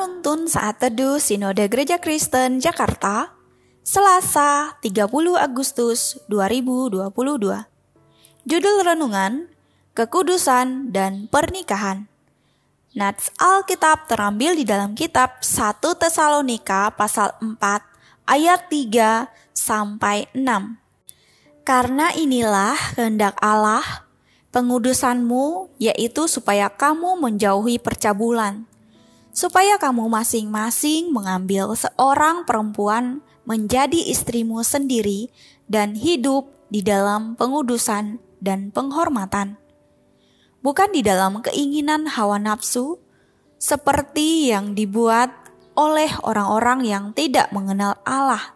Penuntun Saat Teduh Sinode Gereja Kristen Jakarta Selasa 30 Agustus 2022 Judul Renungan Kekudusan dan Pernikahan. Nats Alkitab terambil di dalam kitab 1 Tesalonika pasal 4 ayat 3 sampai 6 Karena inilah kehendak Allah pengudusanmu yaitu supaya kamu menjauhi percabulan supaya kamu masing-masing mengambil seorang perempuan menjadi istrimu sendiri dan hidup di dalam pengudusan dan penghormatan, bukan di dalam keinginan hawa nafsu, seperti yang dibuat oleh orang-orang yang tidak mengenal Allah,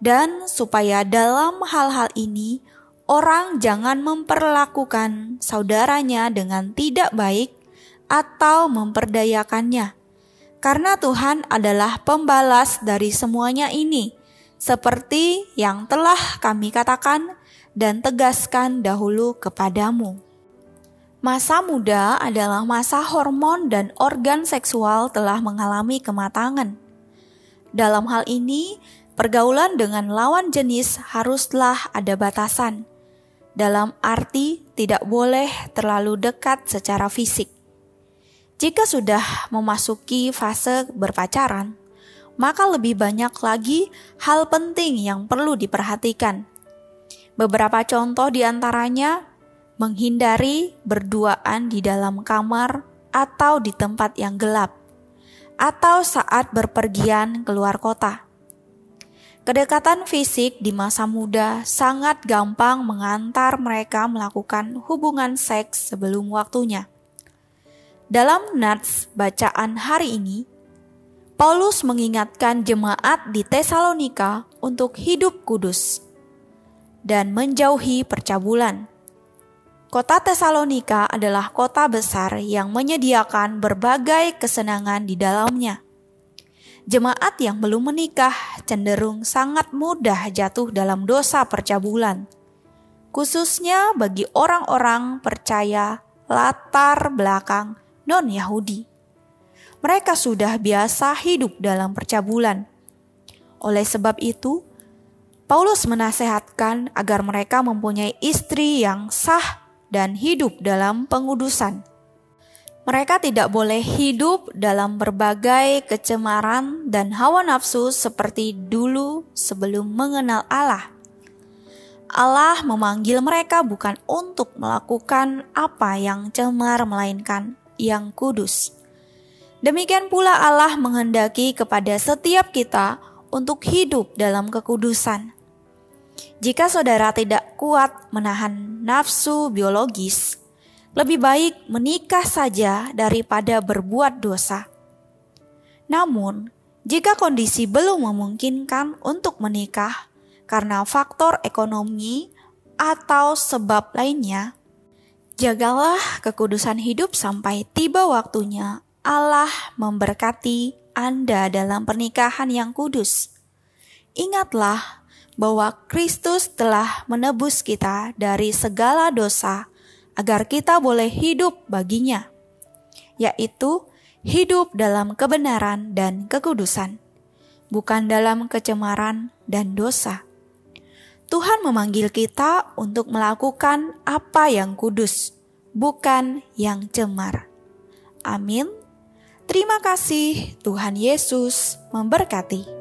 dan supaya dalam hal-hal ini orang jangan memperlakukan saudaranya dengan tidak baik atau memperdayakannya. Karena Tuhan adalah pembalas dari semuanya ini, seperti yang telah kami katakan dan tegaskan dahulu kepadamu. Masa muda adalah masa hormon dan organ seksual telah mengalami kematangan. Dalam hal ini, pergaulan dengan lawan jenis haruslah ada batasan. Dalam arti tidak boleh terlalu dekat secara fisik. Jika sudah memasuki fase berpacaran, maka lebih banyak lagi hal penting yang perlu diperhatikan. Beberapa contoh di antaranya menghindari berduaan di dalam kamar atau di tempat yang gelap, atau saat berpergian keluar kota. Kedekatan fisik di masa muda sangat gampang mengantar mereka melakukan hubungan seks sebelum waktunya. Dalam nats bacaan hari ini, Paulus mengingatkan jemaat di Tesalonika untuk hidup kudus dan menjauhi percabulan. Kota Tesalonika adalah kota besar yang menyediakan berbagai kesenangan di dalamnya. Jemaat yang belum menikah cenderung sangat mudah jatuh dalam dosa percabulan, khususnya bagi orang-orang percaya latar belakang non-Yahudi. Mereka sudah biasa hidup dalam percabulan. Oleh sebab itu, Paulus menasehatkan agar mereka mempunyai istri yang sah dan hidup dalam pengudusan. Mereka tidak boleh hidup dalam berbagai kecemaran dan hawa nafsu seperti dulu sebelum mengenal Allah. Allah memanggil mereka bukan untuk melakukan apa yang cemar, melainkan yang kudus. Demikian pula Allah menghendaki kepada setiap kita untuk hidup dalam kekudusan. Jika saudara tidak kuat menahan nafsu biologis, lebih baik menikah saja daripada berbuat dosa. Namun, jika kondisi belum memungkinkan untuk menikah karena faktor ekonomi atau sebab lainnya, Jagalah kekudusan hidup sampai tiba waktunya Allah memberkati Anda dalam pernikahan yang kudus. Ingatlah bahwa Kristus telah menebus kita dari segala dosa agar kita boleh hidup baginya, yaitu hidup dalam kebenaran dan kekudusan, bukan dalam kecemaran dan dosa. Tuhan memanggil kita untuk melakukan apa yang kudus, bukan yang cemar. Amin. Terima kasih, Tuhan Yesus memberkati.